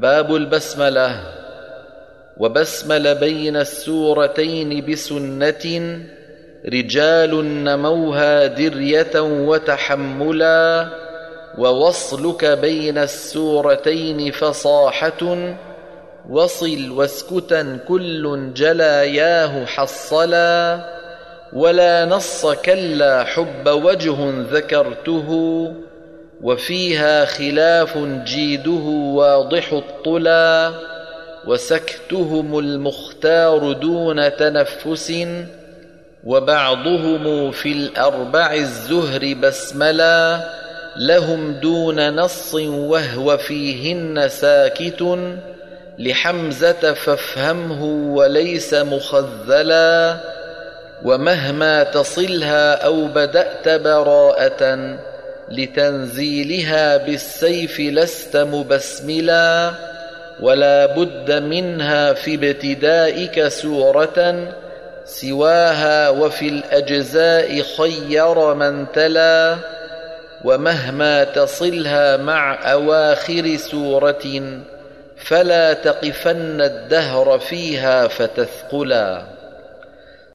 باب البسملة. وبسمل بين السورتين بسنة رجال نموها درية وتحملا ووصلك بين السورتين فصاحة وصل واسكتا كل جلاياه حصلا ولا نص كلا حب وجه ذكرته وفيها خلاف جيده واضح الطلا وسكتهم المختار دون تنفس وبعضهم في الأربع الزهر بسملا لهم دون نص وهو فيهن ساكت لحمزة فافهمه وليس مخذلا ومهما تصلها أو بدأت براءة لتنزيلها بالسيف لست مبسملا ولا بد منها في ابتدائك سورة سواها وفي الأجزاء خير من تلا ومهما تصلها مع أواخر سورة فلا تقفن الدهر فيها فتثقلا